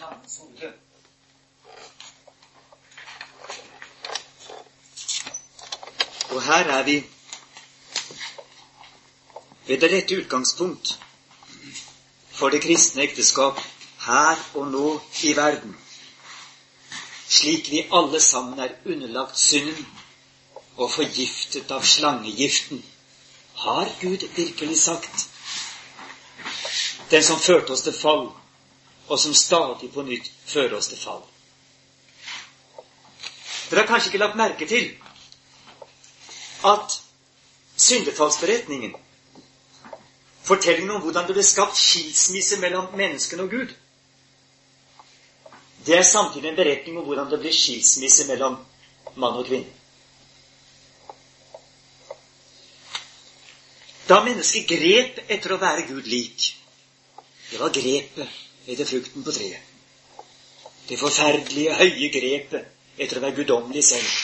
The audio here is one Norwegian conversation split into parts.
hode. Og her er vi ved det rette utgangspunkt for det kristne ekteskap her og nå i verden, slik vi alle sammen er underlagt synden og forgiftet av slangegiften, har Gud virkelig sagt. Den som førte oss til fall, og som stadig på nytt fører oss til fall. Dere har kanskje ikke lagt merke til at syndefallsberetningen, fortellingen om hvordan det ble skapt skilsmisse mellom menneskene og Gud, det er samtidig en beretning om hvordan det ble skilsmisse mellom mann og kvinne. Da mennesket grep etter å være Gud lik, det var grepet etter frukten på treet. Det forferdelige, høye grepet etter å være guddommelig selv.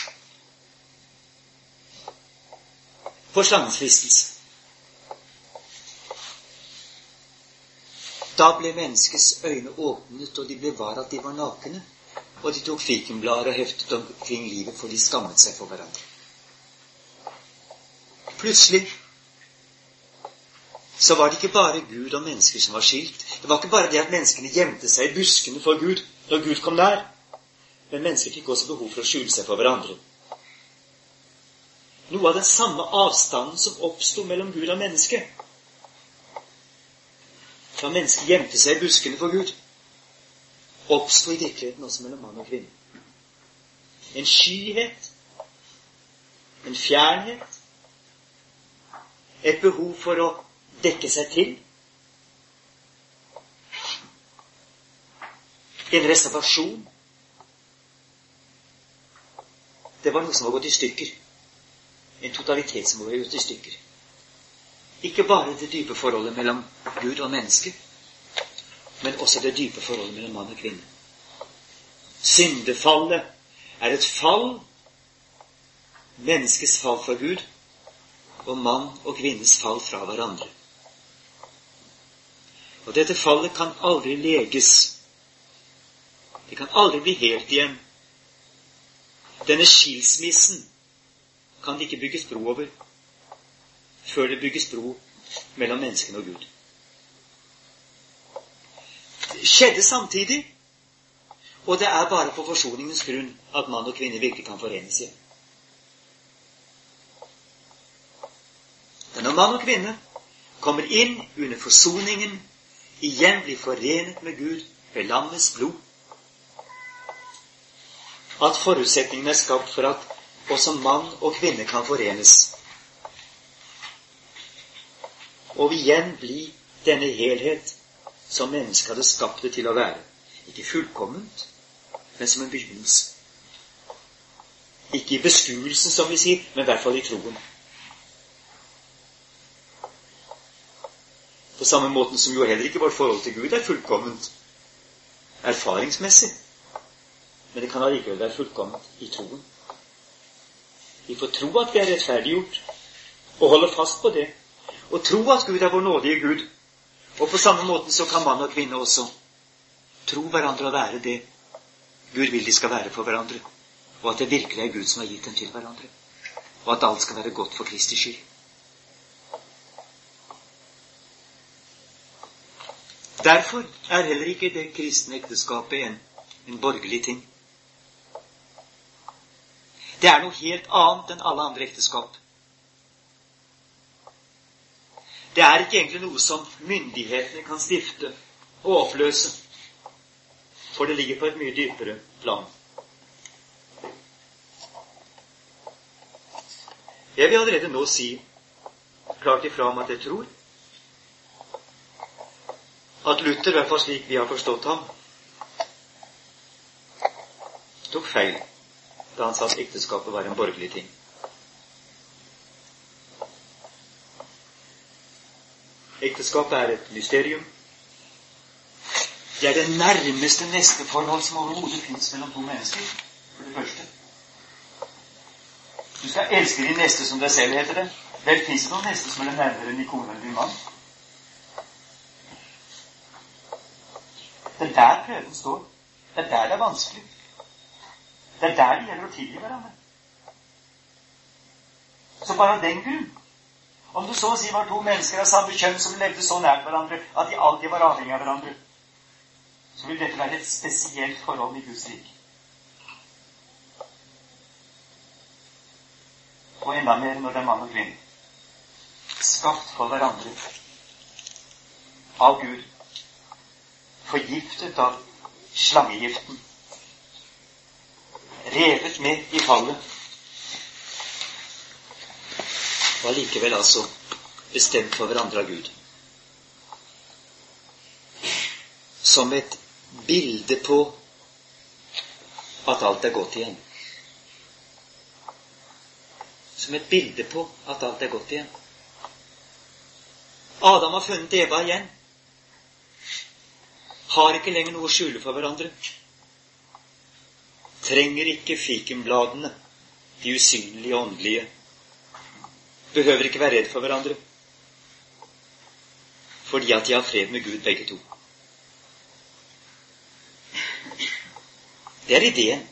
For slangens fristelse. Da ble menneskets øyne åpnet, og de ble var at de var nakne. Og de tok fikenblader og heftet omkring livet, for de skammet seg for hverandre. Plutselig så var det ikke bare Gud og mennesker som var skilt. Det var ikke bare det at menneskene gjemte seg i buskene for Gud når Gud kom nær. Men mennesker fikk også behov for å skjule seg for hverandre. Noe av den samme avstanden som oppsto mellom Gud og menneske, da mennesket gjemte seg i buskene for Gud, oppsto i virkeligheten også mellom mann og kvinne. En skyhet, en fjernhet, et behov for å dekke seg til. En reservasjon. Det var noe som var gått i stykker. En totalitet som var gått i stykker. Ikke bare det dype forholdet mellom Gud og menneske, men også det dype forholdet mellom mann og kvinne. Syndefallet er et fall, menneskets fall fra Gud, og mann og kvinnes fall fra hverandre. Og dette fallet kan aldri leges. Det kan aldri bli helt igjen. Denne skilsmissen kan det ikke bygges bro over før det bygges bro mellom menneskene og Gud. Det skjedde samtidig, og det er bare på forsoningens grunn at mann og kvinne virkelig kan forenes igjen. Men når mann og kvinne kommer inn under forsoningen, igjen blir forenet med Gud ved landets blod, at forutsetningen er skapt for at også mann og kvinne kan forenes og igjen bli denne helhet som mennesket hadde skapt det til å være. Ikke fullkomment, men som en begynnelse. Ikke i beskuelsen, som vi sier, men i hvert fall i troen. På samme måten som jo heller ikke vårt forhold til Gud er fullkomment erfaringsmessig. Men det kan allikevel være fullkomment i troen. Vi får tro at vi er rettferdiggjort, og holde fast på det og tro at Gud er vår nådige Gud. Og på samme måten så kan mann og kvinne også tro hverandre og være det Gud vil de skal være for hverandre. Og at det virkelig er Gud som har gitt dem til hverandre. Og at alt skal være godt for Kristi skyld. Derfor er heller ikke det kristne ekteskapet en, en borgerlig ting. Det er noe helt annet enn alle andre ekteskap. Det er ikke egentlig noe som myndighetene kan stifte og oppløse. For det ligger på et mye dypere plan. Jeg vil allerede nå si klart ifra om at jeg tror at Luther, i hvert fall slik vi har forstått ham, tok feil da han sa at ekteskapet var en borgerlig ting. Ekteskapet er et mysterium. Det er det nærmeste neste forhold som overhodet fins mellom to mennesker. For det første. Du skal elske din neste som deg selv, heter det. Vel, fins det noen neste som er nærmere enn din kone eller din mann? Det er der prøven står. Det er der det er vanskelig. Det er der det gjelder å tilgi hverandre. Så bare av den grunn Om det så å si var to mennesker av samme kjønn som levde så nært hverandre at de alltid var avhengig av hverandre, så vil dette være et spesielt forhold i Guds rike. Og enda mer når det er mann og kvinne. Skapt for hverandre av Gud. Forgiftet av slangegiften. Revet med i fallet. Og allikevel altså bestemt for hverandre av Gud. Som et bilde på at alt er godt igjen. Som et bilde på at alt er godt igjen. Adam har funnet Eva igjen. Har ikke lenger noe å skjule for hverandre. Trenger ikke fikenbladene, de usynlige åndelige. Behøver ikke være redd for hverandre. Fordi at de har fred med Gud, begge to. Det er ideen.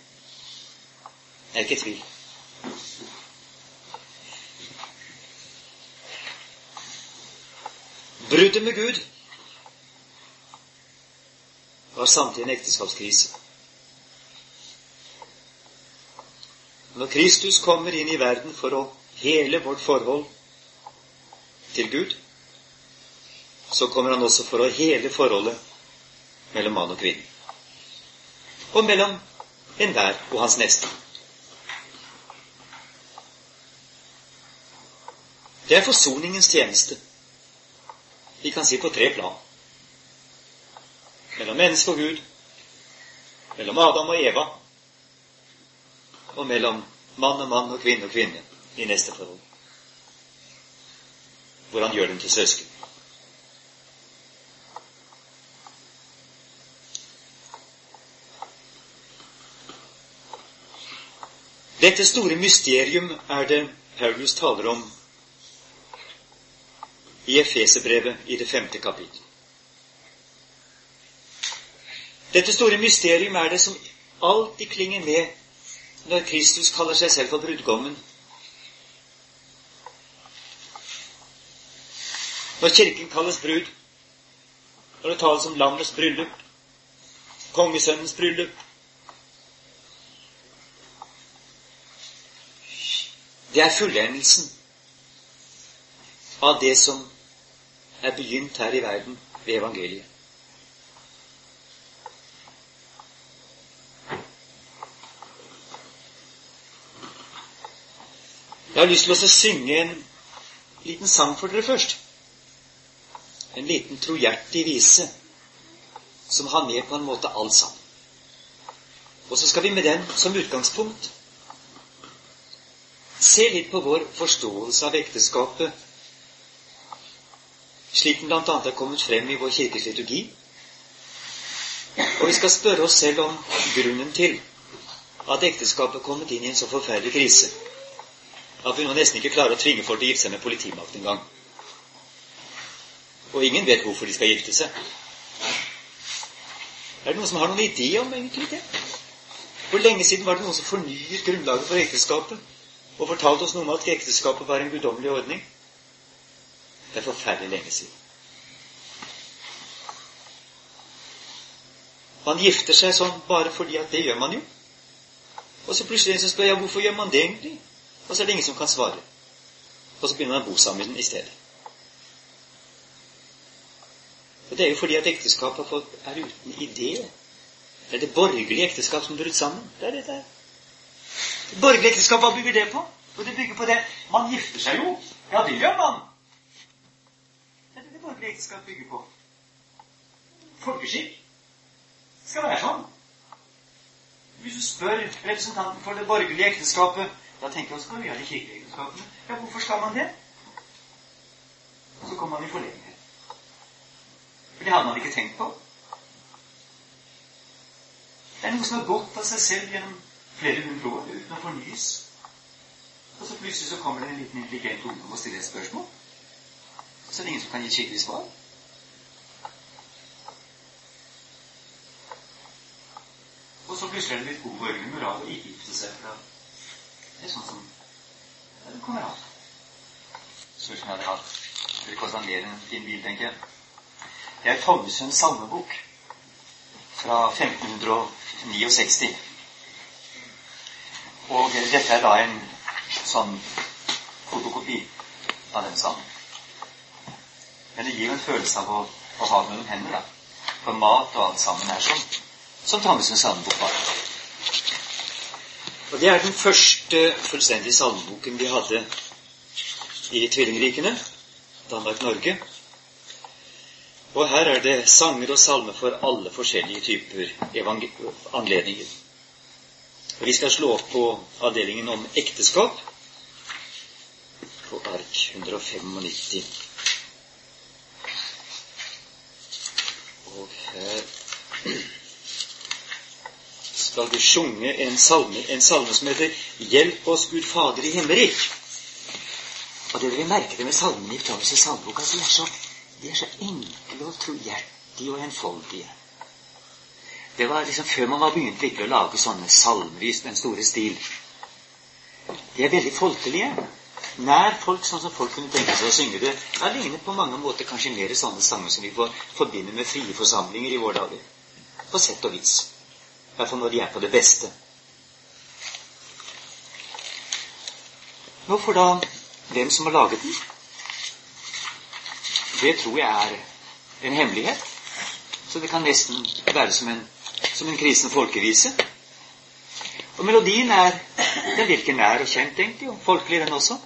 Jeg er ikke tvil. Bruddet med Gud var samtidig en ekteskapskrise. Når Kristus kommer inn i verden for å hele vårt forhold til Gud, så kommer han også for å hele forholdet mellom mann og kvinne. Og mellom enhver og hans neste. Det er forsoningens tjeneste. Vi kan si på tre plan. Mellom menneske og Gud, mellom Adam og Eva, og mellom mann og mann og kvinne og kvinne i neste forhold. Hvor han gjør dem til søsken. Dette store mysterium er det Paulus taler om i Efeserbrevet i det femte kapittel. Dette store mysterium er det som alltid klinger med når Kristus kaller seg selv for brudgommen. Når Kirken kalles brud, når det tales om landets bryllup, kongesønnens bryllup Det er fullendelsen av det som er begynt her i verden ved evangeliet. Jeg har lyst til å synge en liten sang for dere først. En liten trohjertig vise som har med på en måte all sang. Og så skal vi med den som utgangspunkt se litt på vår forståelse av ekteskapet slik den bl.a. er kommet frem i vår kirkes liturgi. Og vi skal spørre oss selv om grunnen til at ekteskapet er kommet inn i en så forferdelig krise at vi nå nesten ikke klarer å tvinge folk til å gifte seg med politimakt engang. Og ingen vet hvorfor de skal gifte seg. Er det noen som har noen idé om egentlig det? Hvor lenge siden var det noen som fornyet grunnlaget for ekteskapet og fortalte oss noe om at ekteskapet var en guddommelig ordning? Det er forferdelig lenge siden. Man gifter seg sånn bare fordi at det gjør man jo. Og så plutselig så spør jeg hvorfor gjør man det egentlig? Og så er det ingen som kan svare. Og så begynner man å bo sammen i stedet. Og Det er jo fordi at ekteskapet er uten idé. Det er det borgerlige ekteskap som brutt sammen. Det er det der. Det borgerlige ekteskap, hva bygger det på? Og det bygger på det Man gifter seg jo. Ja, det gjør man Det er det borgerlige ekteskap bygger på. Folkeskikk skal være sånn. Hvis du spør representanten for det borgerlige ekteskapet Da tenker jeg også vi gjøre de kirkelige. Ja, hvorfor skal man det? Og så kommer man i forlegenhet. For det hadde man ikke tenkt på. Det er noe som har gått av seg selv gjennom flere hundre år uten å fornyes. Og så plutselig så kommer det en liten intelligent ungdom og stiller et spørsmål så er det ingen som kan gi skikkelig svar. Og så plutselig er det blitt god borgermoral å ikke gifte seg. For det er sånn som det kommer an. Sånn som jeg hadde hatt. Det vil koste mer enn en fin bil, tenker jeg. Det er Thomsens salmebok fra 1569. Og dette er da en sånn fotokopi av den salmen. Men det gir jo en følelse av å, å ha det mellom hendene. For mat og alt sammen er sånn som Thomsens salmebok var. Og Det er den første fullstendige salmeboken vi hadde i tvillingrikene, Danmark-Norge. Og her er det sanger og salmer for alle forskjellige typer anledninger. Og Vi skal slå opp på avdelingen om ekteskap på ark 195. Og her skal vi sjunge en salme, en salme som heter 'Hjelp oss, Gud Fader i himmelrik'. Og det dere vi merke det med salmene i Klaus' salmebok. Altså, de, er så, de er så enkle og trohjertige og enfoldige. Det var liksom før man var begynt virkelig å lage sånne salmevis med den store stil. De er veldig folkelige. Nær folk, sånn som folk kunne tenke seg å synge det. Det ligner på mange måter kanskje mer sånne sanger som vi får forbinde med frie forsamlinger i våre dager. På sett og vis. Hvert fall når de er på det beste. Nå får da hvem som har laget den, det tror jeg er en hemmelighet. Så det kan nesten være som en, som en kristen folkevise. Og melodien er Den virker nær og kjent, egentlig, og folkelig, den også.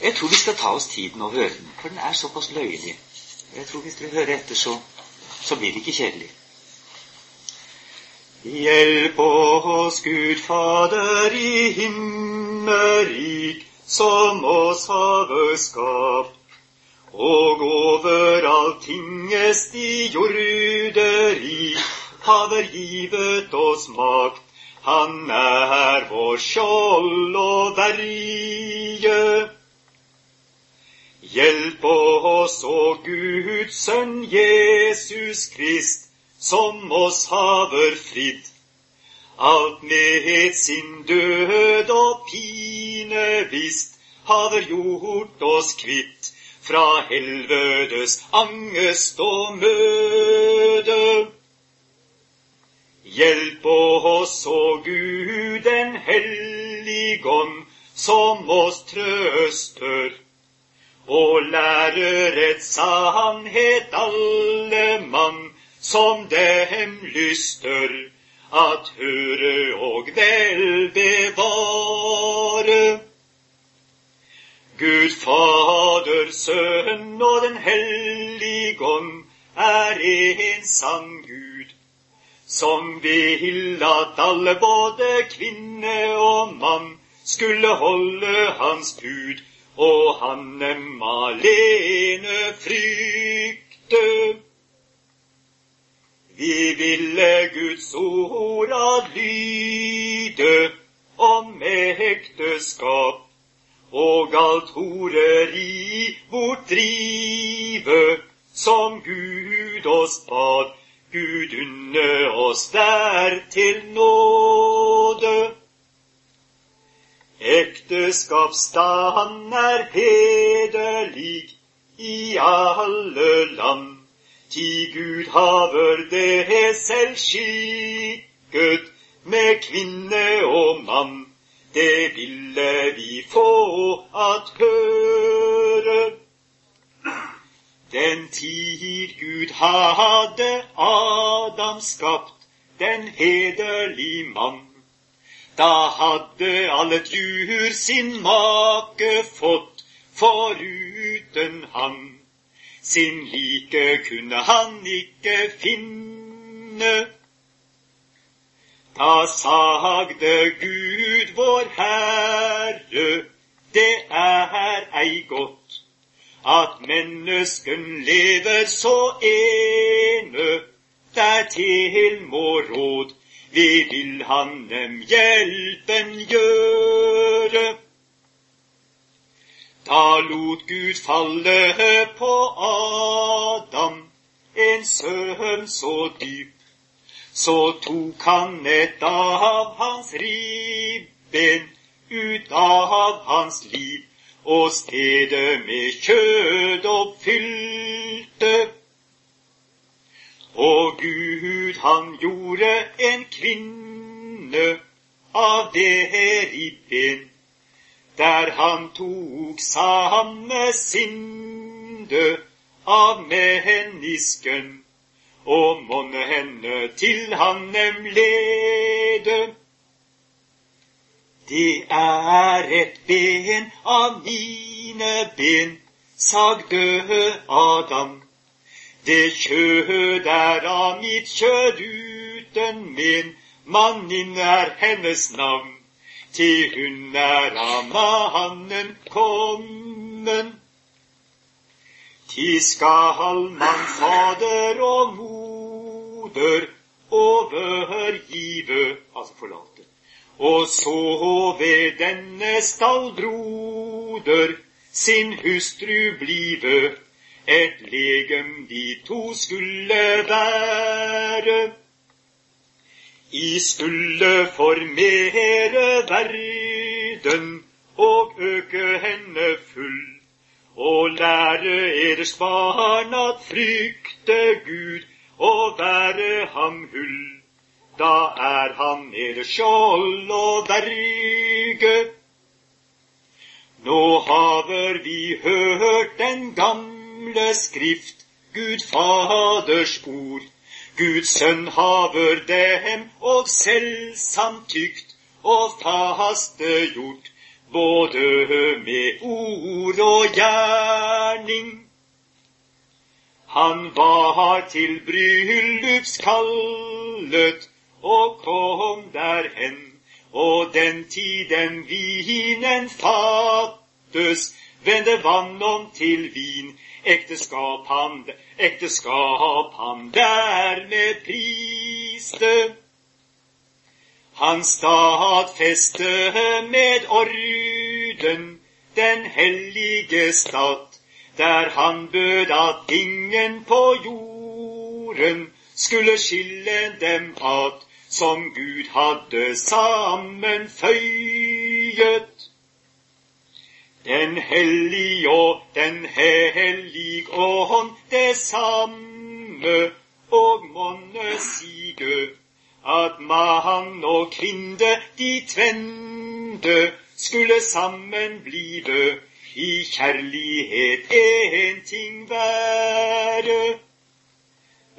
Jeg tror vi skal ta oss tiden og høre den, for den er såpass løyelig. Jeg tror hvis dere hører etter, så, så blir det ikke kjedelig. Hjelp oss, Gud Fader i himmelrik, som oss havet skapt, og overalt tingest i jorderik, haver givet oss makt. Han er vår skjold og verje. Hjelp oss, å Guds sønn Jesus Krist, som oss haver fridd. Alt med sin død og pine visst haver gjort oss kvitt fra helvedes angest og møde. Hjelp oss, å Gud den helligånd, som oss trøster og lærer et sannhet alle mann som dem lyster at høre og vel bevare. Gud Fader, Sønn og Den hellige ånd er en sann Gud, som vil at alle, både kvinne og mann, skulle holde Hans bud og han dem alene frykte. Vi ville Guds ord adlyde om ekteskap, og alt horeri bort drive, som Gud oss bad, Gud unne oss der til nåde. Ekteskapsstand er hederlig i alle land. Ti Gud haver det selv skikket med kvinne og mann. Det ville vi få at høre. Den tid Gud hadde Adam skapt, den hederlig mann da hadde alle dyr sin make fått, foruten han. Sin like kunne han ikke finne. Da sagde Gud vår Herre, det er ei godt at mennesken lever så ene, dertil må råd vi vil han dem hjelpen gjøre. Da lot Gud falle på Adam en søvn så dyp, Så tok han et av hans ribben ut av hans liv, og stedet med kjød oppfylte. Og Gud, han gjorde en kvinne av det ribben, der han tok samme synde av mennesken, og monne henne til han nem lede. Det er et ben av mine ben, sagde Adam. Det kjød er av mitt kjød uten min, mannen er hennes navn til hun er av mannen kommen. Ti skal man fader og moder overgive, altså forlate, og så ved denne stallbroder sin hustru blive, et legem de to skulle være. I skulle formere verden og øke henne full, og lære eders barn at frykte Gud og være ham hull. Da er han eders skjold og verge. Nå haver vi hørt den gamle skrift, Gud Faders ord, Guds sønn haver dem og selv samtykt og fastegjort, både med ord og gjerning. Han var til bryllupskallet og kom derhen, og den tiden vinen fattes, vende vann om til vin, ekteskap han, ekteskap han dermed priste. Han stadfeste med orden den hellige stat, der han bød at ingen på jorden skulle skille dem at, som Gud hadde sammenføyet. Den hellige og den hellige ånd det samme, og monne sige at mann og kvinne de tvende skulle sammen blive i kjærlighet en ting være.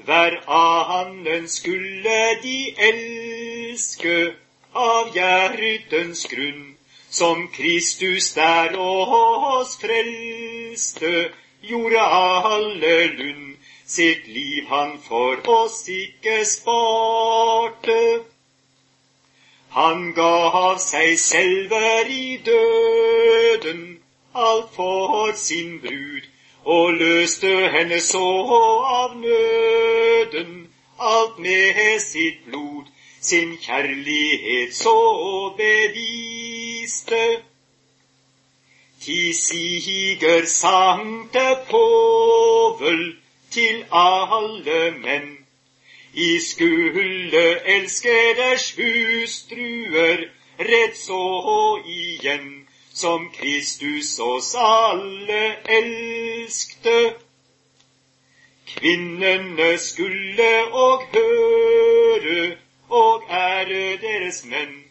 Hver annen skulle de elske av hjertens grunn som Kristus der oss frelste, gjorde alle lund, sitt liv han for oss ikke sparte. Han gav seg selver i døden, alt for sin brud, og løste henne så av nøden, alt med sitt blod, sin kjærlighet så beviste. Ti siger sankte påvel til alle menn. I skulle elske deres hustruer rett så igjen, som Kristus oss alle elskte. Kvinnene skulle og høre og ære deres menn,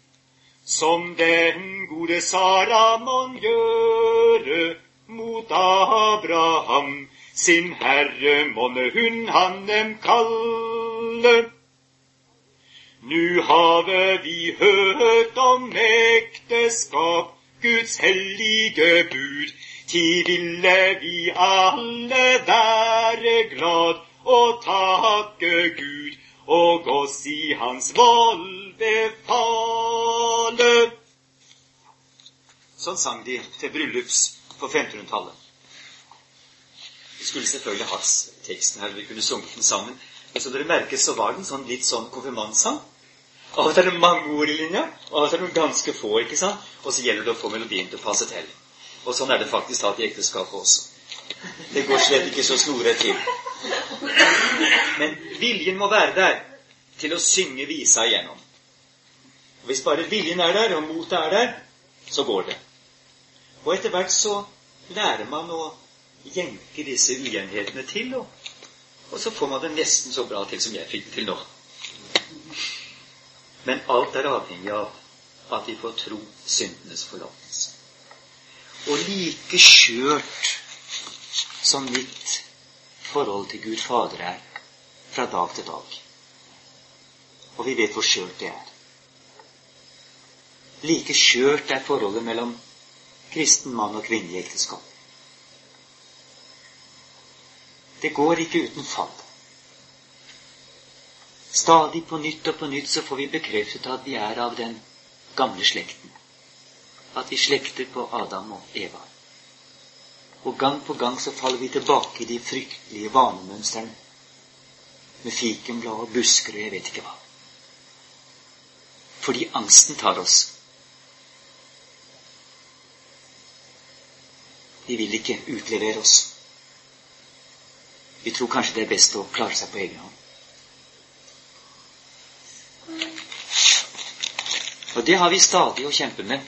som den gode Saramon gjøre mot Abraham, sin herre monne hun han dem kalle. Nu have vi hørt om ekteskap, Guds hellige bud, ti ville vi alle være glad og takke Gud og oss i hans vold befale. Sånn sang de til bryllups på 1500-tallet. Vi skulle selvfølgelig hatt teksten her, vi kunne sunget den sammen. Men som dere merker, så var den sånn litt sånn konfirmantsang. Av og til er det mange ord i linja, og av og til er det ganske få. ikke sant? Og så gjelder det å få melodien til å passe til. Og sånn er det faktisk tatt i ekteskapet også. Det går slett ikke så snoret til. Men viljen må være der til å synge visa igjennom. Og Hvis bare viljen er der, og motet er der, så går det. Og etter hvert så lærer man å jenke disse ujevnhetene til, og, og, så får man det nesten så bra til som jeg fikk det til nå. Men alt er avhengig av at vi får tro syndenes forlatelse. Og like skjørt som mitt forhold til Gud Fader er fra dag til dag. Og vi vet hvor skjørt det er. Like skjørt er forholdet mellom kristen mann og kvinne i ekteskap. Det går ikke uten fall. Stadig på nytt og på nytt så får vi bekreftet at vi er av den gamle slekten. At vi slekter på Adam og Eva. Og gang på gang så faller vi tilbake i de fryktelige vanemønstrene med fikenblad og busker og jeg vet ikke hva. Fordi angsten tar oss. De vil ikke utlevere oss. Vi tror kanskje det er best å klare seg på egen hånd. Og det har vi stadig å kjempe med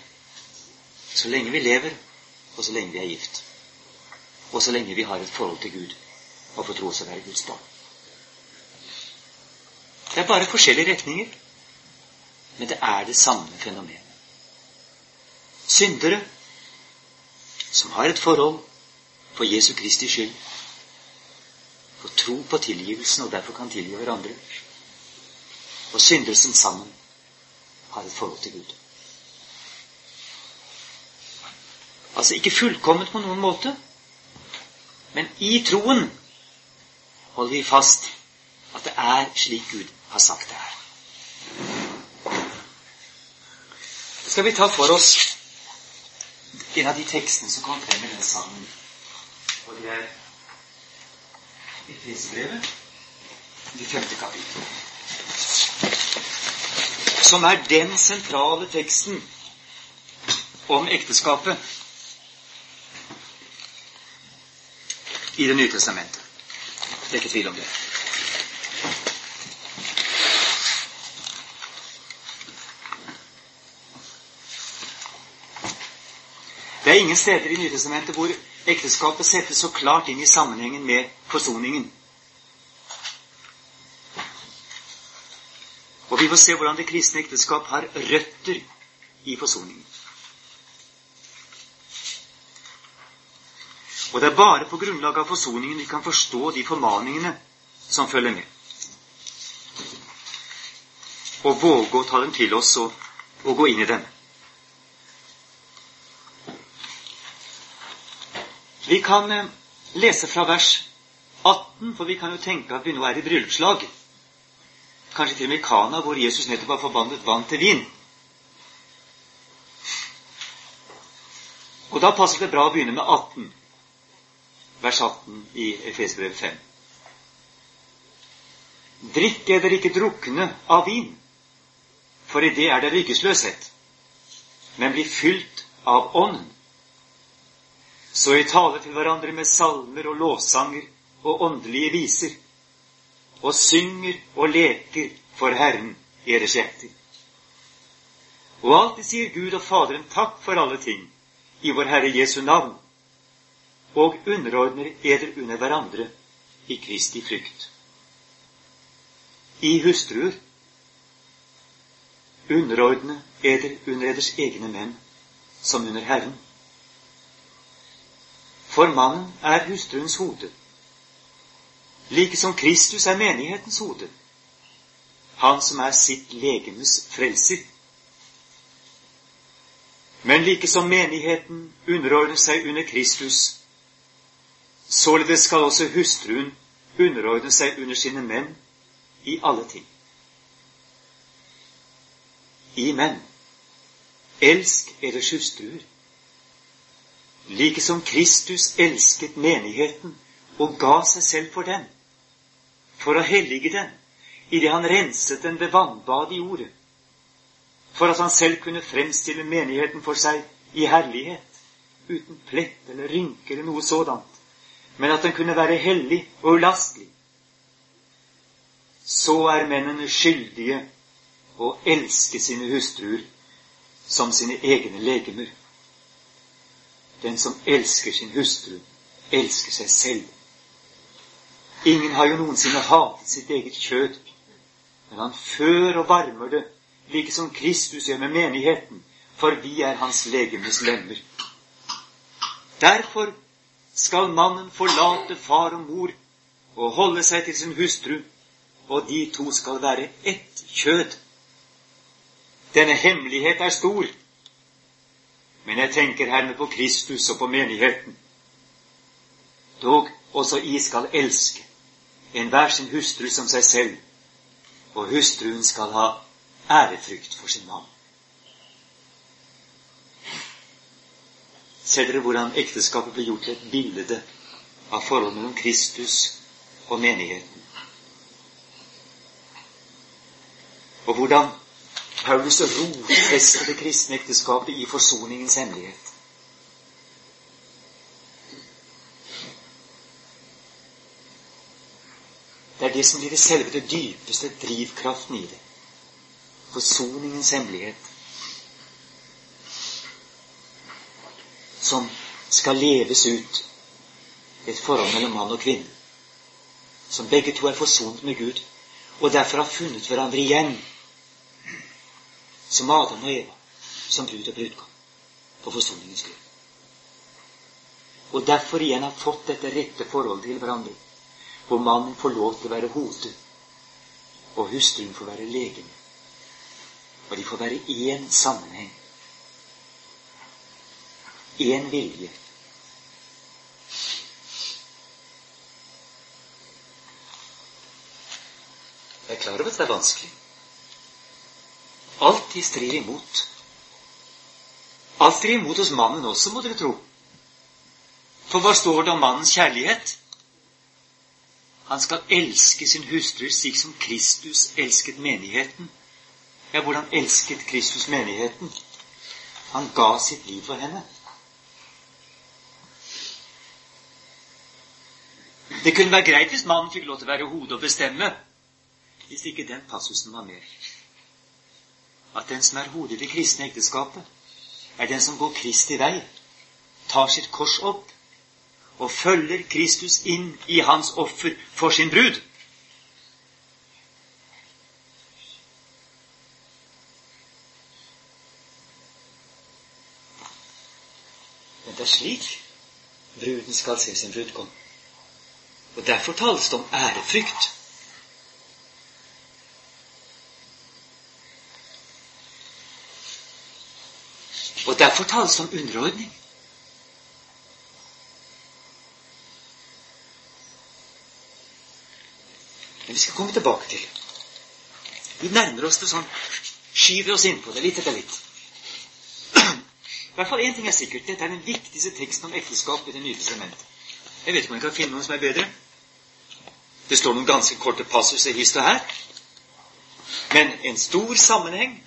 så lenge vi lever, og så lenge vi er gift. Og så lenge vi har et forhold til Gud og får tro oss å være Guds barn. Det er bare forskjellige retninger, men det er det samme fenomenet. Syndere som har et forhold for Jesu Kristi skyld, For tro på tilgivelsen og derfor kan tilgi hverandre, og syndelsen sammen har et forhold til Gud. Altså ikke fullkomment på noen måte, men i troen holder vi fast at det er slik Gud har sagt det er. Det skal vi ta for oss en av de tekstene som kom frem i denne sangen. Og det er Efesbrevet, det femte kapittel. Som er den sentrale teksten om ekteskapet i Det nye testamentet. Det er ikke tvil om det. Er ingen steder i Nytestamentet hvor ekteskapet settes så klart inn i sammenhengen med forsoningen. Og vi får se hvordan det kristne ekteskap har røtter i forsoningen. Og det er bare på grunnlag av forsoningen vi kan forstå de formaningene som følger med. Og våge å ta dem til oss og, og gå inn i dem. Vi kan eh, lese fra vers 18, for vi kan jo tenke at vi nå er i bryllupslag. Kanskje til og med i Kana, hvor Jesus nettopp har forbannet vann til vin. Og da passer det bra å begynne med 18, vers 18 i Efesbrev 5. Drikk eller ikke drukne av vin, for i det er det ryggesløshet, men bli fylt av Ånden så I tale til hverandre med salmer og lovsanger og åndelige viser, og synger og leker for Herren i deres hjerter. Og alltid sier Gud og Faderen takk for alle ting i vår Herre Jesu navn, og underordner eder under hverandre i Kristi frykt. I hustruer underordne eder under eders egne menn som under Herren. For mannen er hustruens hode, like som Kristus er menighetens hode, han som er sitt legemes frelser. Men like som menigheten underordner seg under Kristus, således skal også hustruen underordne seg under sine menn i alle ting. I menn, elsk eders hustruer like som Kristus elsket menigheten og ga seg selv for den, for å hellige den idet han renset den ved vannbad i ordet, for at han selv kunne fremstille menigheten for seg i herlighet, uten plett eller rynke eller noe sådant, men at den kunne være hellig og ulastelig. så er mennene skyldige å elske sine hustruer som sine egne legemer. Den som elsker sin hustru, elsker seg selv. Ingen har jo noensinne hatet sitt eget kjød, men han før og varmer det, like som Kristus gjør med menigheten, for vi er hans legemes lemmer. Derfor skal mannen forlate far og mor og holde seg til sin hustru, og de to skal være ett kjød. Denne hemmelighet er stor, men jeg tenker hermed på Kristus og på menigheten. Dog også I skal elske enhver sin hustru som seg selv, og hustruen skal ha ærefrykt for sin mann. Ser dere hvordan ekteskapet blir gjort til et bilde av forholdet mellom Kristus og menigheten? Og hvordan Paulus rotfester det kristne ekteskapet i forsoningens hemmelighet. Det er det som blir det selve det dypeste drivkraften i det. Forsoningens hemmelighet. Som skal leves ut i et forhold mellom mann og kvinne. Som begge to er forsonet med Gud, og derfor har funnet hverandre igjen som Adam og Eva, som brud og brudgom, på forsoningens grunn. Og derfor igjen har fått dette rette forholdet til hverandre, hvor mannen får lov til å være hodet, og hustruen får være legen. Og de får være én sammenheng, én vilje. Jeg er klar over at det er vanskelig alltid strir imot. Alt strir imot hos mannen også, må dere tro. For hva står det om mannens kjærlighet? Han skal elske sin hustru slik som Kristus elsket menigheten. Ja, hvordan elsket Kristus menigheten? Han ga sitt liv for henne. Det kunne være greit hvis mannen fikk lov til å være hodet og bestemme, hvis ikke den passusen var med at den som er hodet i det kristne ekteskapet, er den som går Kristi vei, tar sitt kors opp og følger Kristus inn i hans offer for sin brud. Men det er slik bruden skal se sin brudgom. Og derfor tales det om ærefrykt. Derfor tales det om underordning. Men vi skal komme tilbake til Vi nærmer oss det sånn, skyver oss innpå det litt etter litt. I hvert fall én ting er sikkert. Dette er den viktigste teksten om ekteskap i Det nye testamentet. Jeg vet ikke om jeg kan finne noen som er bedre. Det står noen ganske korte passuser hist og her. Men en stor sammenheng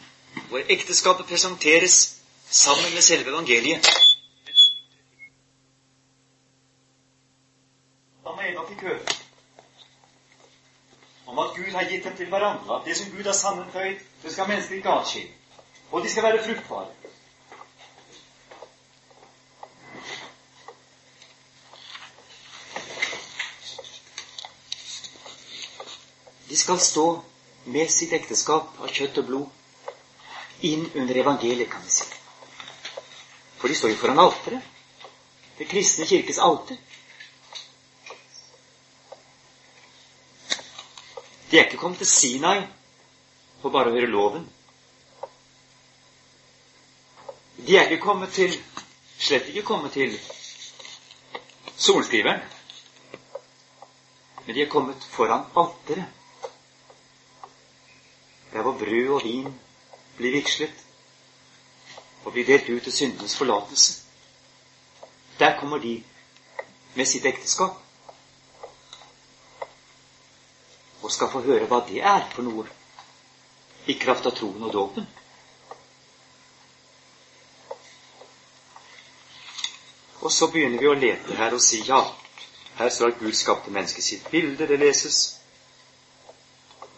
hvor ekteskapet presenteres sammen med selve evangeliet. Adam og Eva fikk høre om at Gud har gitt dem til hverandre. At det som Gud har sammenføyd, det skal mennesker ikke atskille. Og de skal være fruktbare. De skal stå med sitt ekteskap av kjøtt og blod inn under evangeliet, kan vi si. For de står jo foran alteret. Det kristne kirkes alter. De er ikke kommet til Sinai for bare å høre loven. De er ikke kommet til Slett ikke kommet til solskriveren. Men de er kommet foran alteret. Der hvor brød og vin blir vigslet og blir delt ut til syndenes forlatelse. Der kommer de med sitt ekteskap og skal få høre hva det er for noe i kraft av troen og dåpen. Og så begynner vi å lete her og si ja. Her står at Gud skapte mennesket sitt bilde. Det leses.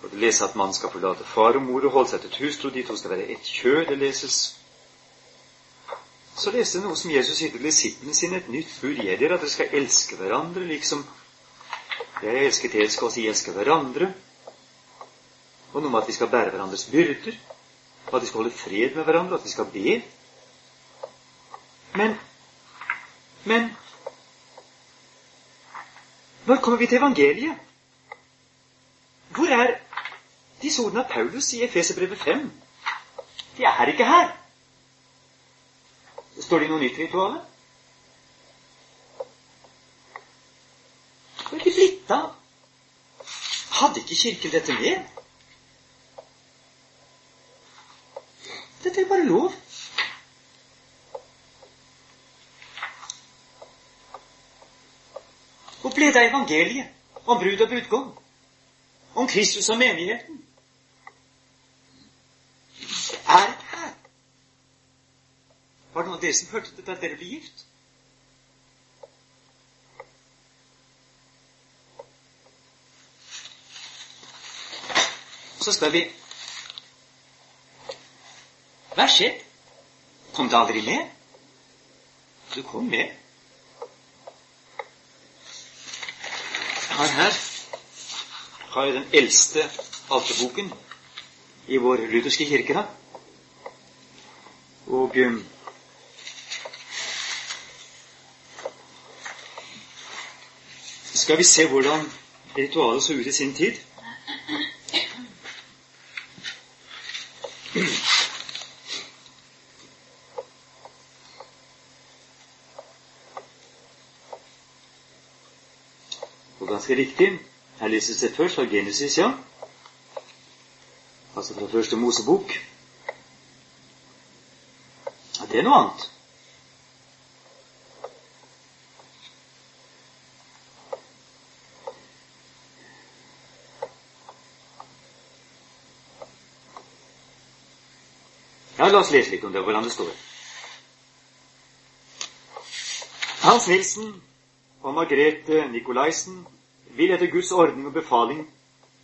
Og det leser at man skal forlate far og mor og holde seg til hustru. De to skal være ett kjør. Det leses. Så leste jeg noe som Jesus sier til disiplene sine, et nytt bud gir dere, at dere skal elske hverandre, liksom jeg elsker dere, skal også elske hverandre. Og noe med at vi skal bære hverandres byrder, og at vi skal holde fred med hverandre, at vi skal be. Men Men når kommer vi til evangeliet? Hvor er disse ordene av Paulus i Efeserbrevet 5? De er ikke her. Står det noe nytt i er det blitt av? Hadde ikke Kirken dette med? Dette er bare lov. Hvor ble det av evangeliet om brud og brudgom? Om Kristus og menigheten? Det er her. Var det noen av dere som hørte dette, at dere ble gift? Så spør vi Hva skjedde? Kom det aldri med? Du kom med. Har her har jo den eldste alterboken i vår lutherske kirke. da. Og um, skal vi se hvordan ritualet så ut i sin tid. Og ganske riktig. Her leses det først fra Genesis, ja. Altså fra første Mosebok. Ja, det er noe annet. La oss lese litt om det, hvordan det står. Hans Nilsen og Margrethe Nikolaisen vil etter Guds ordning og befaling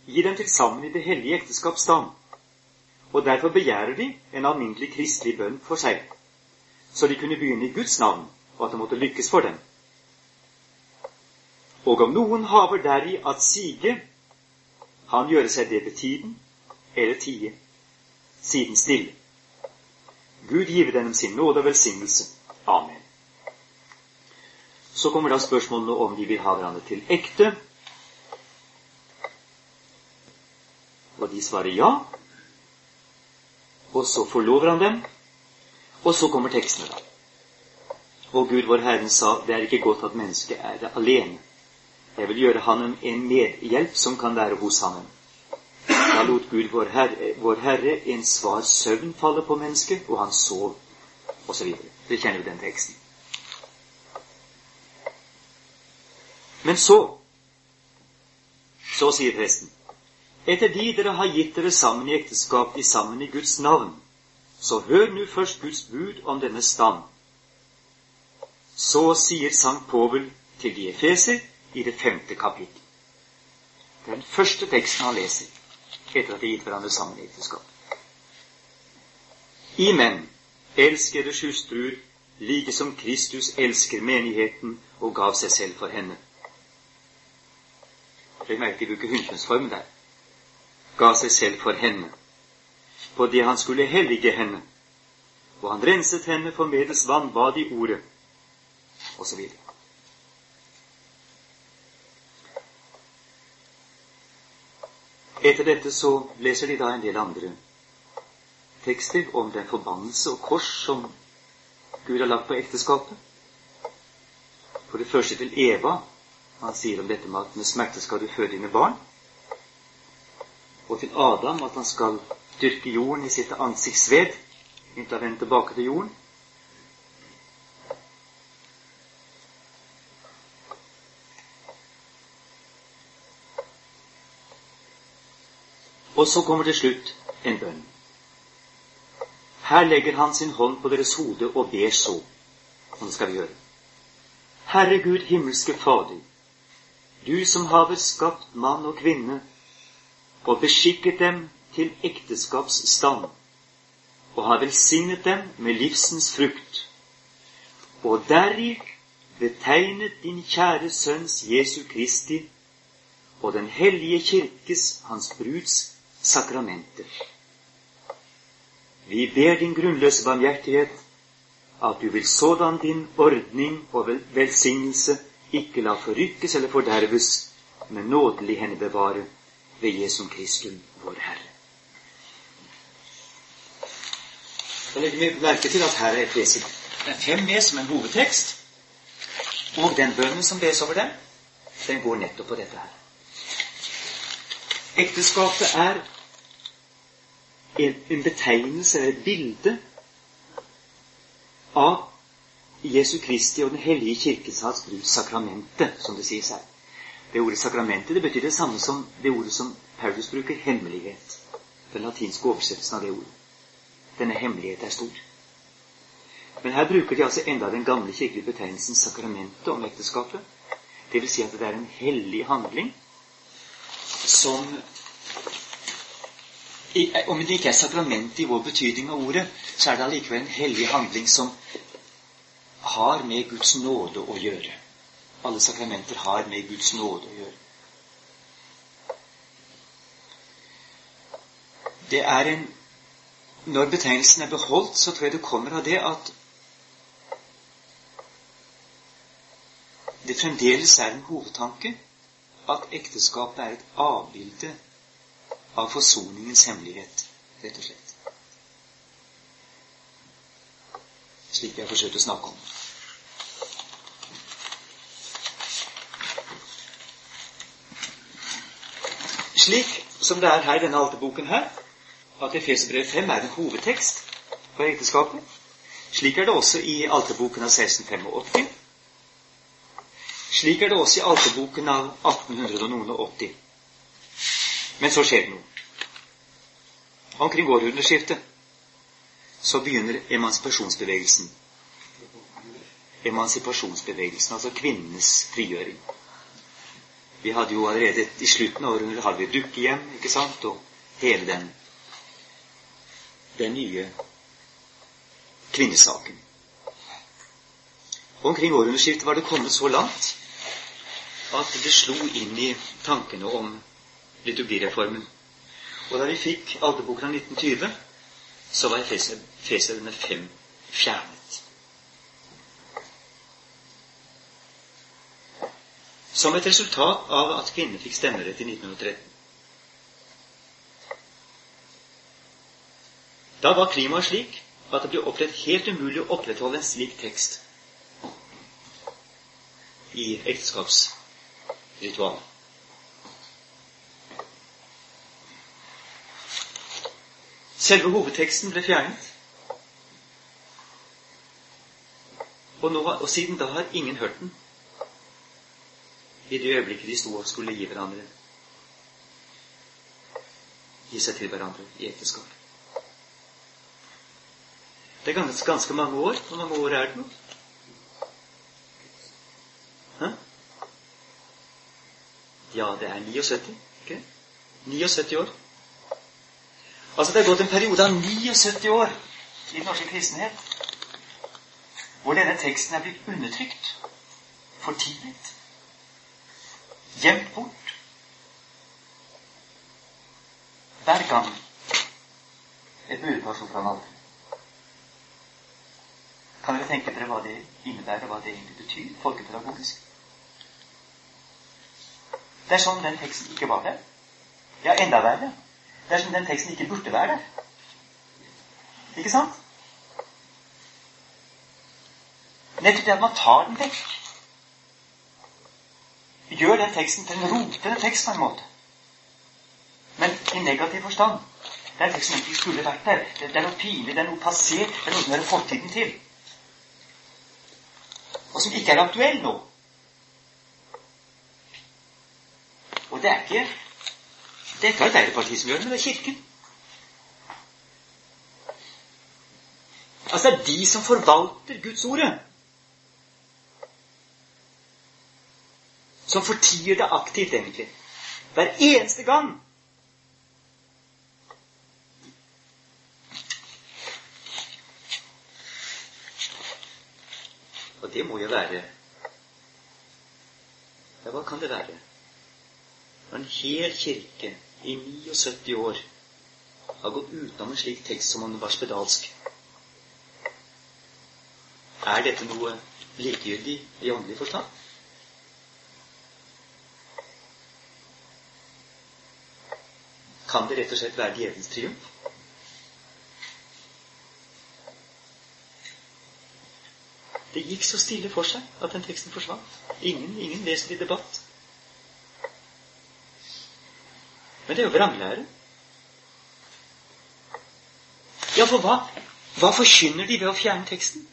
gi dem til sammen i det hellige ekteskaps stand, og derfor begjærer de en alminnelig kristelig bønn for seg, så de kunne begynne i Guds navn, og at det måtte lykkes for dem. Og om noen haver deri at sige, han gjøre seg det betiden, eller tie, siden stille. Gud give dem sin nåde og velsignelse. Amen. Så kommer da spørsmålene om de vil ha hverandre til ekte. Og de svarer ja. Og så forlover han dem. Og så kommer tekstene, da. Og Gud vår Herren sa, det er ikke godt at mennesket er alene. Jeg vil gjøre han en medhjelp som kan være hos ham. Da lot Gud vår Herre, vår Herre en svar søvn falle på mennesket, og han sov, osv. Dere kjenner jo den teksten. Men så Så sier presten etter de dere har gitt dere sammen i ekteskap, de sammen i Guds navn, så hør nu først Guds bud om denne stand. Så sier Sankt Povel til de efeser i det femte kapittel. Den første teksten han leser etter at de gitt hverandre sammen i ekteskap. I menn, elsk deres hustruer like som Kristus elsker menigheten og gav seg selv for henne. Legg merke til form der ga seg selv for henne, på det han skulle hellige henne, og han renset henne for medels vannbad i ordet, osv. Etter dette så leser de da en del andre tekster om den forbannelse og kors som Gud har lagt på ekteskapet. For det første til Eva. Han sier om dette med at med smerte skal du føde dine barn og til Adam at han skal dyrke jorden i sitt ansiktsved inntil han vender tilbake til jorden. Og så kommer til slutt en bønn. Her legger han sin hånd på deres hode og ber så. Og skal vi gjøre. Herre Gud, himmelske Fader, du som haver skapt mann og kvinne og beskikket dem til ekteskapsstand, og har velsignet dem med livsens frukt, og deri betegnet din kjære Sønns Jesu Kristi og Den hellige kirkes, hans bruds, sakramenter. Vi ber din grunnløse barmhjertighet at du vil sådan din ordning og velsignelse ikke la forrykkes eller forderves, men nådelig henne bevare ved Jesum Kristum, vår Herre. Da legger vi merke til at her er Efeser 5 med som en hovedtekst. Og den bønnen som bes over dem, den går nettopp på dette her. Ekteskapet er en betegnelse, et bilde, av Jesu Kristi og Den hellige kirkes bruk, sakramentet, som det sies her. Det ordet sakramentet det betyr det samme som det ordet som Paulus bruker, hemmelighet. Den latinske oversettelsen av det ordet. Denne hemmelighet er stor. Men her bruker de altså enda den gamle kirkelige betegnelsen sakramentet om ekteskapet. Det vil si at det er en hellig handling som om det ikke er sakrament i vår betydning av ordet, så er det allikevel en hellig handling som har med Guds nåde å gjøre. Alle sakramenter har med Guds nåde å gjøre. Det er en Når betegnelsen er beholdt, så tror jeg det kommer av det at det fremdeles er en hovedtanke at ekteskapet er et avbilde av forsoningens hemmelighet, rett og slett. Slik jeg har forsøkt å snakke om. Slik som det er her i denne alteboken her, at Efesbrev 5 er en hovedtekst for ekteskapet. Slik er det også i alteboken av 1685. Slik er det også i alteboken av 1880. Men så skjer det noe. Omkring århundreskiftet så begynner emansipasjonsbevegelsen. Emansipasjonsbevegelsen, altså kvinnenes frigjøring. Vi hadde jo allerede i slutten av århundret hadde vi dukkehjem, ikke sant, og hele den, den nye kvinnesaken. Omkring århundreskiftet var det kommet så langt at det slo inn i tankene om liturgireformen. Og da vi fikk alterboken av 1920, så var Efeserene fem fjernet. Som et resultat av at kvinner fikk stemmerett i 1913. Da var klimaet slik at det ble opplevd helt umulig å opprettholde en slik tekst i ekteskapsritualet. Selve hovedteksten ble fjernet. Og, nå, og, siden da har ingen hørt den i det øyeblikket de sto og skulle gi hverandre gi seg til hverandre i ekteskap. Det er ganske, ganske mange år. Hvor mange år er det nå? Hæ? Ja, det er 79. Ikke? 79 år. Altså Det er gått en periode av 79 år i den norske kristenhet hvor denne teksten er blitt undertrykt, fortiet, gjemt bort. Hver gang et budkast fra en alter. Kan dere tenke dere hva det innebærer, hva det egentlig betyr folkepedagogisk? Det er sånn den teksten ikke var der. Ja, enda verre dersom den teksten ikke burde være der. Ikke sant? Nettopp det at man tar den vekk. Gjør den teksten til en rotete tekst på en måte. Men i negativ forstand. Den teksten ikke skulle vært der. Det er noe pinlig, det er noe passé, det er noe som hører fortiden til. Og som ikke er aktuell nå. Og det er ikke det er ikke Arbeiderpartiet som gjør det, men det er Kirken. Altså, det er de som forvalter Guds ordet. Som fortier det aktivt, egentlig. Hver eneste gang. Og det må jo være Ja, hva kan det være? En hel kirke i 79 år har gått utenom en slik tekst som om den var spedalsk. Er dette noe likegyldig i åndelig forstand? Kan det rett og slett være djevelens triumf? Det gikk så stille for seg at den teksten forsvant. Ingen, ingen vesentlig debatt. Men det er jo vranglære. Ja, for hva? Hva forkynner de ved å fjerne teksten?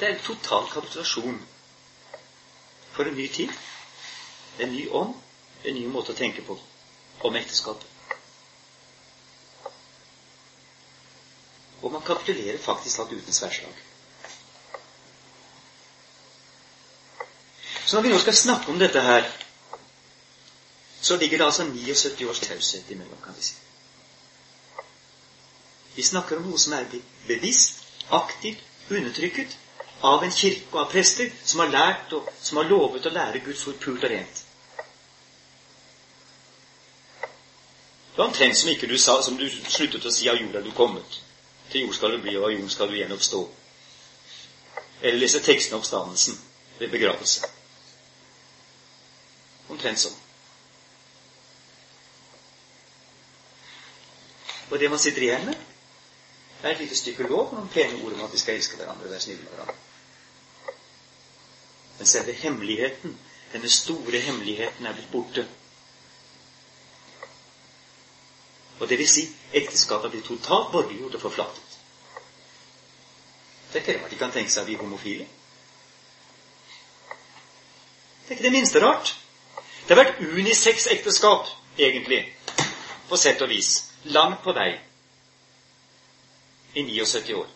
Det er en total kapitulasjon for en ny tid. En ny ånd, en ny måte å tenke på om ekteskapet. Og man kapitulerer faktisk alt uten sverdslag. Så når vi nå skal snakke om dette her, så ligger det altså 79 års taushet imellom, kan vi si. Vi snakker om noe som er bevisst, aktivt, undertrykket av en kirke og av prester som har lært og som har lovet å lære Guds ord pult og rent. Det var omtrent som ikke du sa, som du sluttet å si 'av jorda er du kommet'. Til jord skal du bli, og av jord skal du gjenoppstå. Eller disse tekstene om oppstandelsen ved begravelse. Omtrent sånn. Og det man sitter igjen med, er et lite stykke lov og noen pene ord om at vi skal elske hverandre og være snille med hverandre. Men selve hemmeligheten, denne store hemmeligheten, er blitt borte. Og det vil si, ekteskapet blitt totalt borgergjort og forflatet. Det er ikke rart de kan tenke seg vi homofile. Det er ikke det minste rart. Det har vært unisex ekteskap, egentlig, på sett og vis. Langt på vei. I 79 år.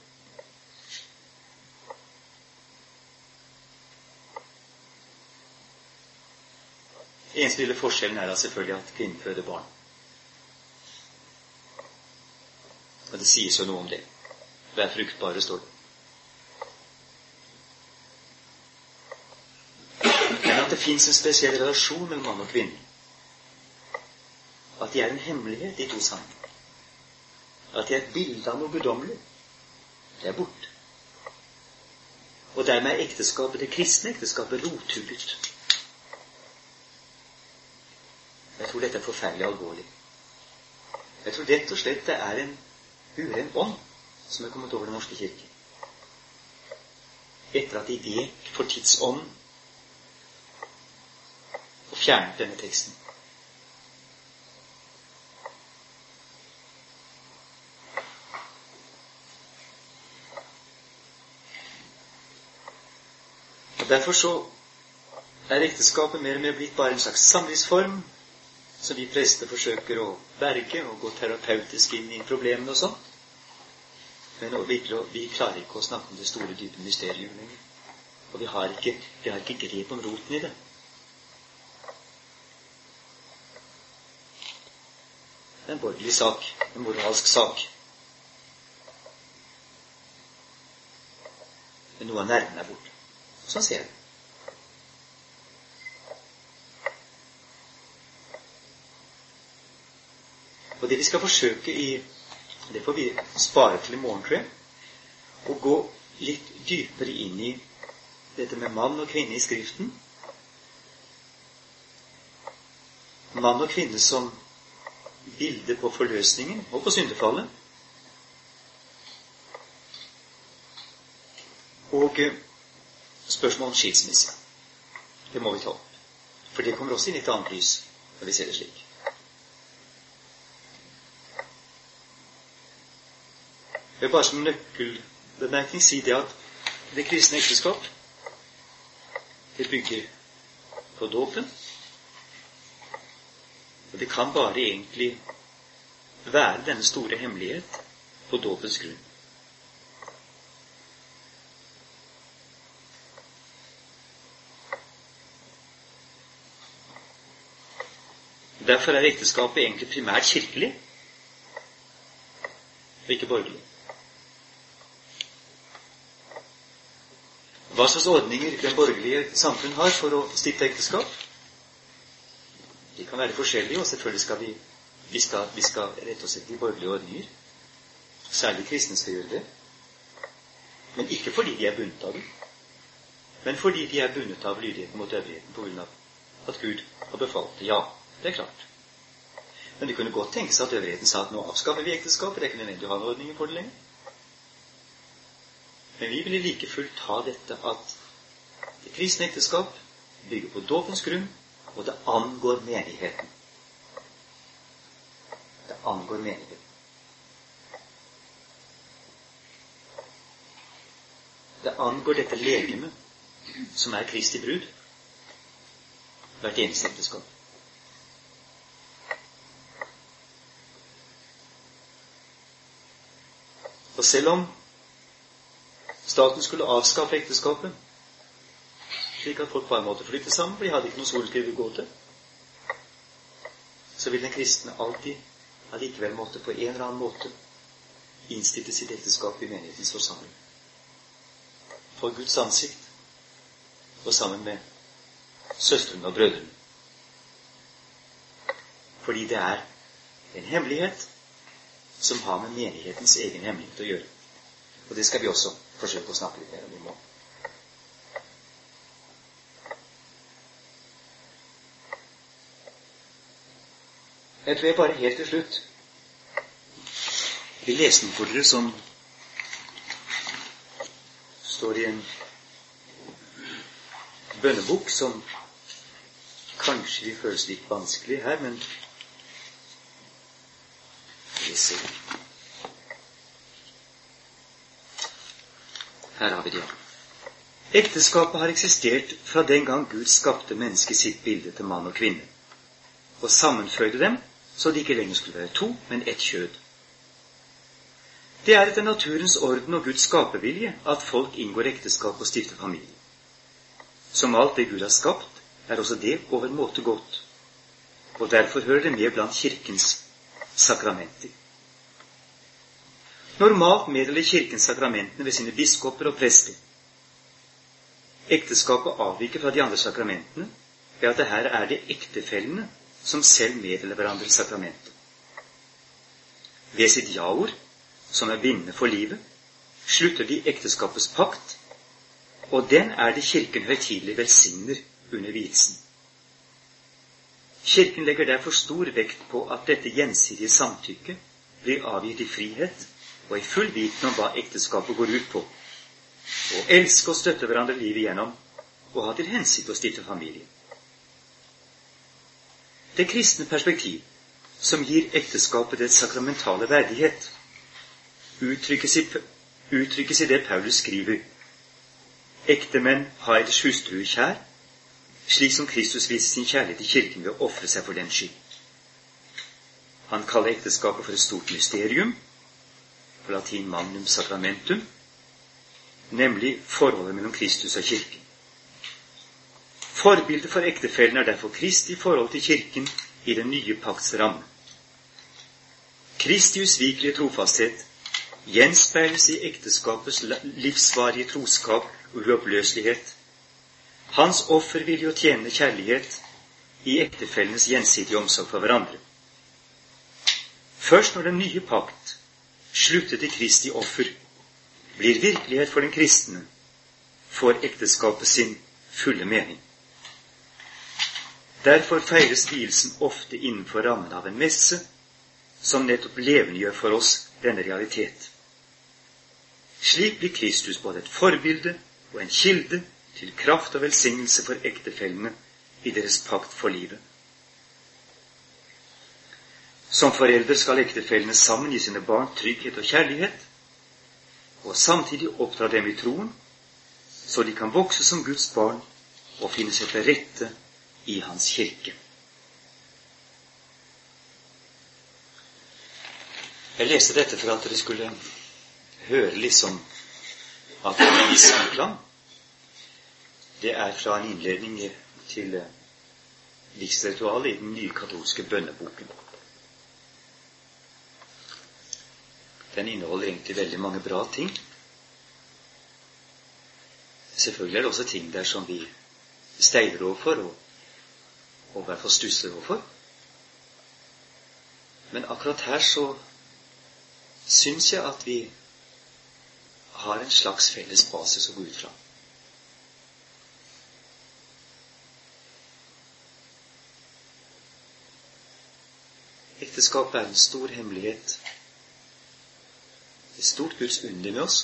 Eneste lille forskjellen er da selvfølgelig at kvinnen føder barn. Og det sies jo noe om det. Vær fruktbare, står det. Men det fins en spesiell relasjon mellom mann og kvinne. At de er en hemmelighet, de to sammen. At de er et bilde av noe guddommelig. Det er borte. Og dermed er ekteskapet, det kristne ekteskapet, rothugget. Jeg tror dette er forferdelig alvorlig. Jeg tror rett og slett det er en uren ånd som er kommet over Den norske kirke. Etter at de vek for tidsånden fjernet denne teksten. Og Derfor så er ekteskapet mer og mer blitt bare en slags samlivsform som vi prester forsøker å berge og gå terapeutisk inn i problemene og sånn. Men vi, klarer ikke å snakke om det store, dype mysteriet lenger. Og vi har, ikke, vi har ikke grep om roten i det. Det er en borgerlig sak. En moralsk sak. Men noe av nerven er borte. Sånn ser jeg det. Og det vi skal forsøke i Det får vi spare til i morgen, tror jeg. Å gå litt dypere inn i dette med mann og kvinne i Skriften. Mann og kvinne som bilde på forløsningen og på syndefallet. Og spørsmålet spørsmål om skilsmisse. Det må vi ta opp. For det kommer også inn i et annet lys når vi ser det slik. Jeg vil bare som nøkkelbemerkning si det at det kristne ekteskap det bygger på dåpen. Og det kan bare egentlig være denne store hemmelighet på dåpens grunn. Derfor er ekteskapet egentlig primært kirkelig, og ikke borgerlig. Hva slags ordninger det borgerlige samfunn har for å stifte ekteskap? Kan være forskjellige, og selvfølgelig skal vi, vi, skal, vi skal rette oss etter de borgerlige ordninger. Særlig kristne skal gjøre det. Men ikke fordi de er bundet av det, men fordi de er bundet av lydigheten mot øvrigheten på grunn av at Gud har befalt det. Ja, det er klart. Men det kunne godt tenke seg at øvrigheten sa at nå avskaffer vi ekteskapet. Det er ikke nødvendig å ha noen ordninger for det lenger. Men vi vil like fullt ha dette at det kristne ekteskap bygger på dåpens grunn, og det angår menigheten. Det angår menigheten. Det angår dette legemet som er Kristi brud. Hvert eneste ekteskap. Og selv om staten skulle avskaffe ekteskapet, slik at folk på en måte flytte sammen, for de hadde ikke noe sorenskriv å gå til, så vil den kristne alltid allikevel måtte på en eller annen måte innstille sitt ekteskap i menighetens forsamling. For Guds ansikt og sammen med søstrene og brødrene. Fordi det er en hemmelighet som har med menighetens egen hemmelighet å gjøre. Og det skal vi også forsøke å snakke litt mer om i morgen. Jeg tror jeg bare helt til slutt vil lese noe for dere som står i en bønnebok som kanskje vil føles litt vanskelig her, men vi ser. Her har vi det. Ekteskapet har eksistert fra den gang Gud skapte mennesket sitt bilde til mann og kvinne, og sammenføyde dem så de ikke lenger skulle være to, men ett kjød. Det er etter naturens orden og Guds skapervilje at folk inngår ekteskap og stifter familie. Som alt det Gud har skapt, er også det overmåte godt, og derfor hører det med blant Kirkens sakramenter. Normalt meddeler Kirken sakramentene ved sine biskoper og prester. Ekteskapet avviker fra de andre sakramentene ved at det her er det ektefellene som selv meddeler hverandre sakramentet. Ved sitt ja-ord, som er bindende for livet, slutter de ekteskapets pakt, og den er det Kirken høytidelig velsigner under vielsen. Kirken legger derfor stor vekt på at dette gjensidige samtykket blir avgitt i frihet og i full viten om hva ekteskapet går ut på. Å elske og støtte hverandre livet igjennom og ha til hensikt å stifte familie. Det kristne perspektiv, som gir ekteskapet dets sakramentale verdighet, uttrykkes i, uttrykkes i det Paulus skriver. Ektemenn har deres hustruer kjær, slik som Kristus viser sin kjærlighet til Kirken ved å ofre seg for den skyld. Han kaller ekteskapet for et stort mysterium, på latin magnum sacramentum, nemlig forholdet mellom Kristus og Kirken. Forbildet for ektefellen er derfor Kristi forhold til Kirken i den nye pakts ramme. Kristi usvikelige trofasthet gjenspeiles i ekteskapets livsvarige troskap og uoppløselighet, hans offervilje og tjenende kjærlighet i ektefellenes gjensidige omsorg for hverandre. Først når den nye pakt sluttet i Kristi offer, blir virkelighet for den kristne, får ekteskapet sin fulle mening. Derfor feires vielsen ofte innenfor rammen av en messe, som nettopp levendegjør for oss denne realitet. Slik blir Kristus både et forbilde og en kilde til kraft og velsignelse for ektefellene i deres pakt for livet. Som foreldre skal ektefellene sammen gi sine barn trygghet og kjærlighet, og samtidig oppdra dem i troen, så de kan vokse som Guds barn og finne seg til rette i Hans kirke. Jeg leste dette for at dere skulle høre liksom at det er en viss klang. Det er fra en innledning til livsritual i den nye katolske bønneboken. Den inneholder egentlig veldig mange bra ting. Selvfølgelig er det også ting der som vi steiler overfor, og, og fall stusser overfor. Men akkurat her så syns jeg at vi har en slags felles basis å gå ut fra. Ekteskapet er en stor hemmelighet. Et stort Guds under med oss.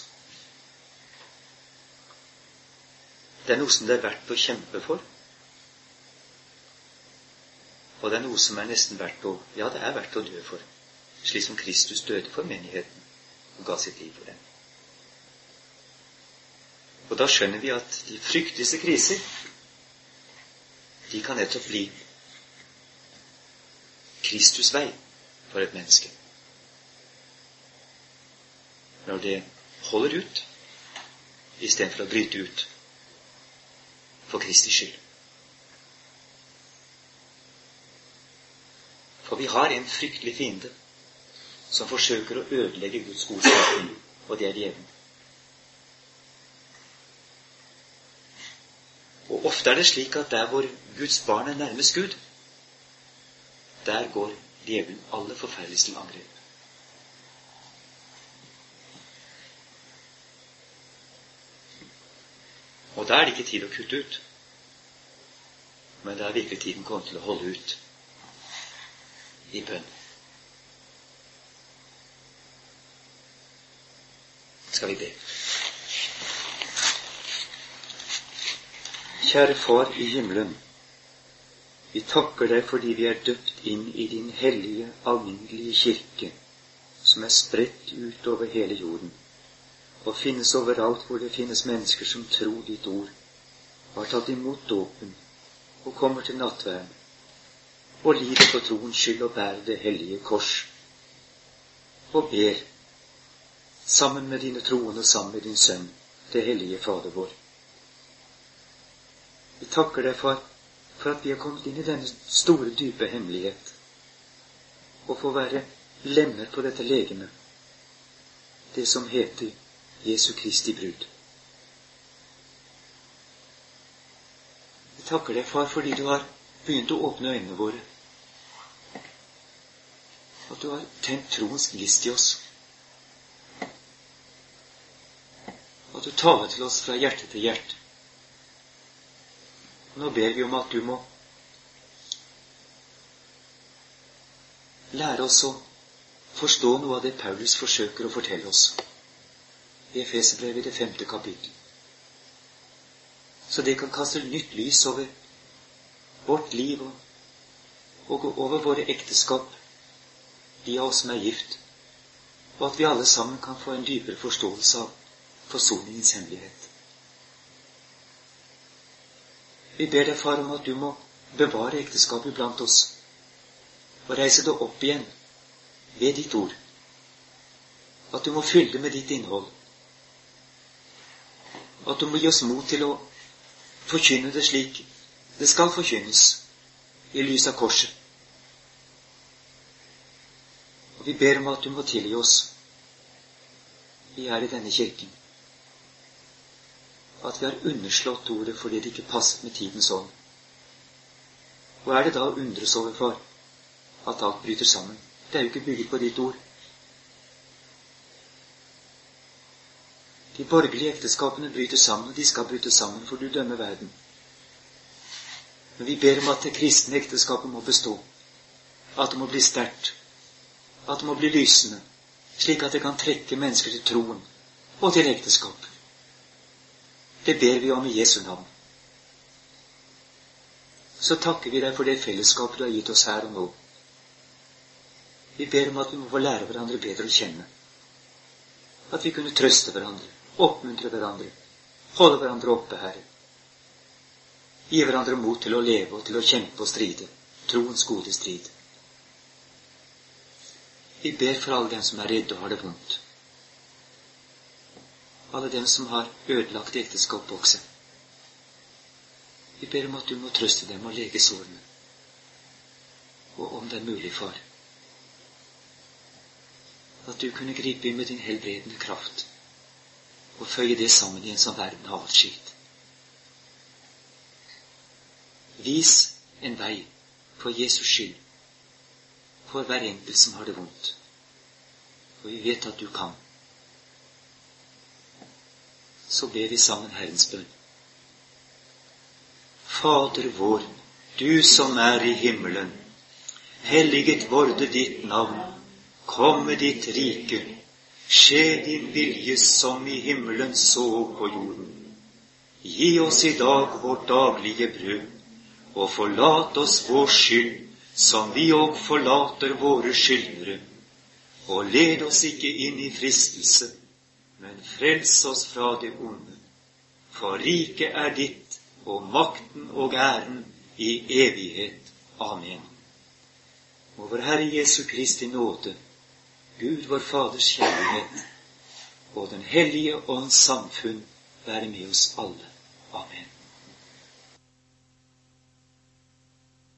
Det er noe som det er verdt å kjempe for. Og det er noe som er nesten verdt å Ja, det er verdt å dø for. Slik som Kristus døde for menigheten og ga sitt liv for den. Og da skjønner vi at de frykteligste kriser, de kan nettopp bli Kristus vei for et menneske. Når det holder ut istedenfor å bryte ut for Kristi skyld. For vi har en fryktelig fiende som forsøker å ødelegge Guds godskap, og det er djevelen. Og ofte er det slik at der hvor Guds barn er nærmest Gud, der går djevelen aller forferdeligst til angrep. Og da er det ikke tid å kutte ut. Men da er virkelig tiden kommet til å holde ut i bønn. Skal vi be. Kjære Far i himmelen. Vi takker deg fordi vi er døpt inn i din hellige, alminnelige kirke, som er spredt ut over hele jorden, og finnes overalt hvor det finnes mennesker som tror ditt ord, og har tatt imot dåpen og kommer til nattverden, og lider for troens skyld og bærer det hellige kors, og ber, sammen med dine troende sammen med din Sønn, det hellige Fader vår. Vi takker deg Far, for at vi har kommet inn i denne store, dype hemmelighet og får være lemmer på dette legemet, det som heter Jesu Kristi brud. Vi takker deg, far, fordi du har begynt å åpne øynene våre. At du har tent troens gnist i oss. At du taler til oss fra hjerte til hjerte. Nå ber vi om at du må lære oss å forstå noe av det Paulus forsøker å fortelle oss i Efeserbrevet i det femte kapittel. Så det kan kaste nytt lys over vårt liv og, og over våre ekteskap, de av oss som er gift, og at vi alle sammen kan få en dypere forståelse av forsoningens hemmelighet. Vi ber deg, far, om at du må bevare ekteskapet blant oss og reise det opp igjen ved ditt ord. At du må fylle det med ditt innhold. At du må gi oss mot til å forkynne det slik det skal forkynnes, i lys av korset. Og vi ber om at du må tilgi oss. Vi er i denne kirken at vi har underslått ordet fordi det ikke passet med tidens ånd. Hva er det da å undres over, for At alt bryter sammen. Det er jo ikke bygget på ditt ord. De borgerlige ekteskapene bryter sammen, og de skal bryte sammen, for du dømmer verden. Men vi ber om at det kristne ekteskapet må bestå. At det må bli sterkt. At det må bli lysende, slik at det kan trekke mennesker til troen og til ekteskap. Det ber vi om i Jesu navn. Så takker vi deg for det fellesskapet du har gitt oss her og nå. Vi ber om at vi må få lære hverandre bedre å kjenne. At vi kunne trøste hverandre, oppmuntre hverandre, holde hverandre oppe, Herre. Gi hverandre mot til å leve og til å kjempe og stride. Troens gode strid. Vi ber for alle dem som er redde og har det vondt alle dem som har ødelagt ekteskapet også. Vi ber om at du må trøste dem og lege sårene. Og om det er mulig, far, at du kunne gripe inn med din helbredende kraft og føye det sammen igjen som verden har atskilt. Vis en vei for Jesus skyld, for hver enkelt som har det vondt. Og vi vet at du kan. Så ber vi sammen Herrens bønn. Fader vår, du som er i himmelen. Helliget vorde ditt navn. Komme ditt rike. Skje din vilje som i himmelen så på jorden. Gi oss i dag vårt daglige brød, og forlat oss vår skyld, som vi òg forlater våre skyldnere. Og led oss ikke inn i fristelse, men frels oss fra det onde. For riket er ditt, og makten og æren i evighet. Amen. Og vår Herre Jesu Kristi nåde, Gud vår Faders kjærlighet og Den hellige ånds samfunn være med oss alle. Amen.